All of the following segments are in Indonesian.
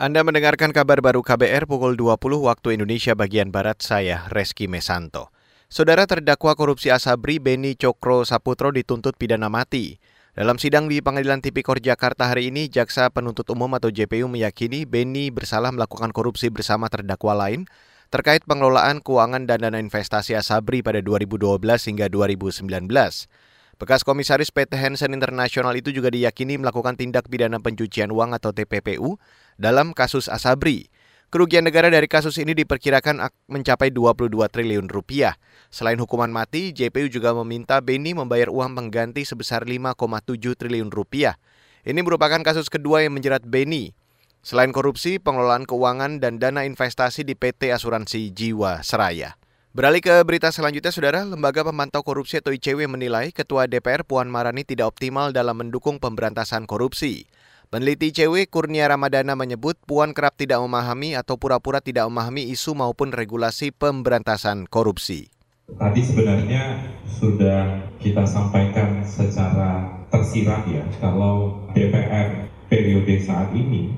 Anda mendengarkan kabar baru KBR pukul 20 waktu Indonesia bagian Barat, saya Reski Mesanto. Saudara terdakwa korupsi Asabri Beni Cokro Saputro dituntut pidana mati. Dalam sidang di Pengadilan Tipikor Jakarta hari ini, Jaksa Penuntut Umum atau JPU meyakini Beni bersalah melakukan korupsi bersama terdakwa lain terkait pengelolaan keuangan dan dana investasi Asabri pada 2012 hingga 2019. Bekas komisaris PT Hansen International itu juga diyakini melakukan tindak pidana pencucian uang atau TPPU dalam kasus Asabri. Kerugian negara dari kasus ini diperkirakan mencapai 22 triliun rupiah. Selain hukuman mati, JPU juga meminta Beni membayar uang pengganti sebesar 5,7 triliun rupiah. Ini merupakan kasus kedua yang menjerat Beni. Selain korupsi, pengelolaan keuangan dan dana investasi di PT Asuransi Jiwa Seraya. Beralih ke berita selanjutnya, Saudara, Lembaga Pemantau Korupsi atau ICW menilai Ketua DPR Puan Marani tidak optimal dalam mendukung pemberantasan korupsi. Peneliti ICW Kurnia Ramadana menyebut Puan kerap tidak memahami atau pura-pura tidak memahami isu maupun regulasi pemberantasan korupsi. Tadi sebenarnya sudah kita sampaikan secara tersirat ya, kalau DPR periode saat ini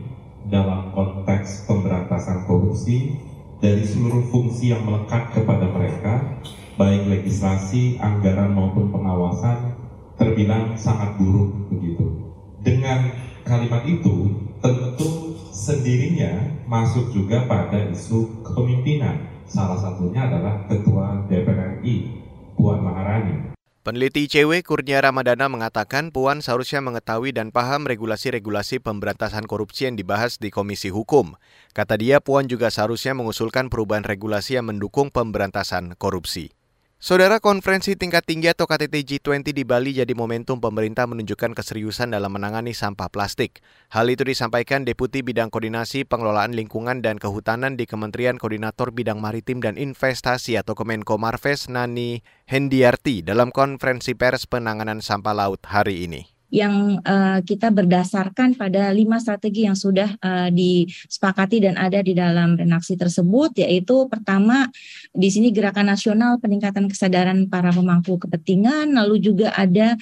dalam konteks pemberantasan korupsi dari seluruh fungsi yang melekat baik legislasi, anggaran maupun pengawasan, terbilang sangat buruk begitu. Dengan kalimat itu, tentu sendirinya masuk juga pada isu kepemimpinan. Salah satunya adalah Ketua DPR RI, Puan Maharani. Peneliti ICW Kurnia Ramadana mengatakan Puan seharusnya mengetahui dan paham regulasi-regulasi pemberantasan korupsi yang dibahas di Komisi Hukum. Kata dia, Puan juga seharusnya mengusulkan perubahan regulasi yang mendukung pemberantasan korupsi. Saudara konferensi tingkat tinggi atau KTT G20 di Bali jadi momentum pemerintah menunjukkan keseriusan dalam menangani sampah plastik. Hal itu disampaikan Deputi Bidang Koordinasi Pengelolaan Lingkungan dan Kehutanan di Kementerian Koordinator Bidang Maritim dan Investasi atau Kemenko Marves Nani Hendiarti dalam konferensi pers penanganan sampah laut hari ini yang uh, kita berdasarkan pada lima strategi yang sudah uh, disepakati dan ada di dalam renaksi tersebut yaitu pertama di sini gerakan nasional peningkatan kesadaran para pemangku kepentingan lalu juga ada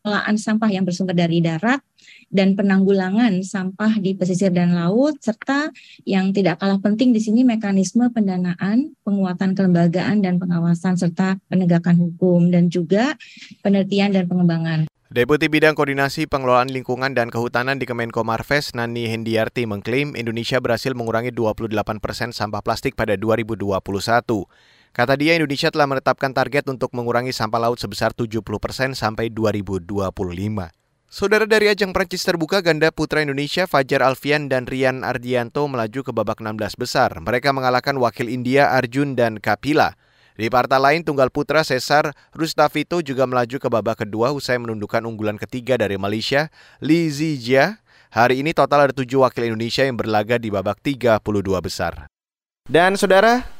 pengelolaan sampah yang bersumber dari darat dan penanggulangan sampah di pesisir dan laut serta yang tidak kalah penting di sini mekanisme pendanaan, penguatan kelembagaan dan pengawasan serta penegakan hukum dan juga penelitian dan pengembangan. Deputi Bidang Koordinasi Pengelolaan Lingkungan dan Kehutanan di Kemenko Marves, Nani Hendiarti, mengklaim Indonesia berhasil mengurangi 28 persen sampah plastik pada 2021. Kata dia, Indonesia telah menetapkan target untuk mengurangi sampah laut sebesar 70 persen sampai 2025. Saudara dari ajang Prancis terbuka, ganda putra Indonesia Fajar Alfian dan Rian Ardianto melaju ke babak 16 besar. Mereka mengalahkan wakil India Arjun dan Kapila. Di partai lain, tunggal putra Cesar Rustavito juga melaju ke babak kedua usai menundukkan unggulan ketiga dari Malaysia, Li Zijia. Hari ini total ada tujuh wakil Indonesia yang berlaga di babak 32 besar. Dan saudara,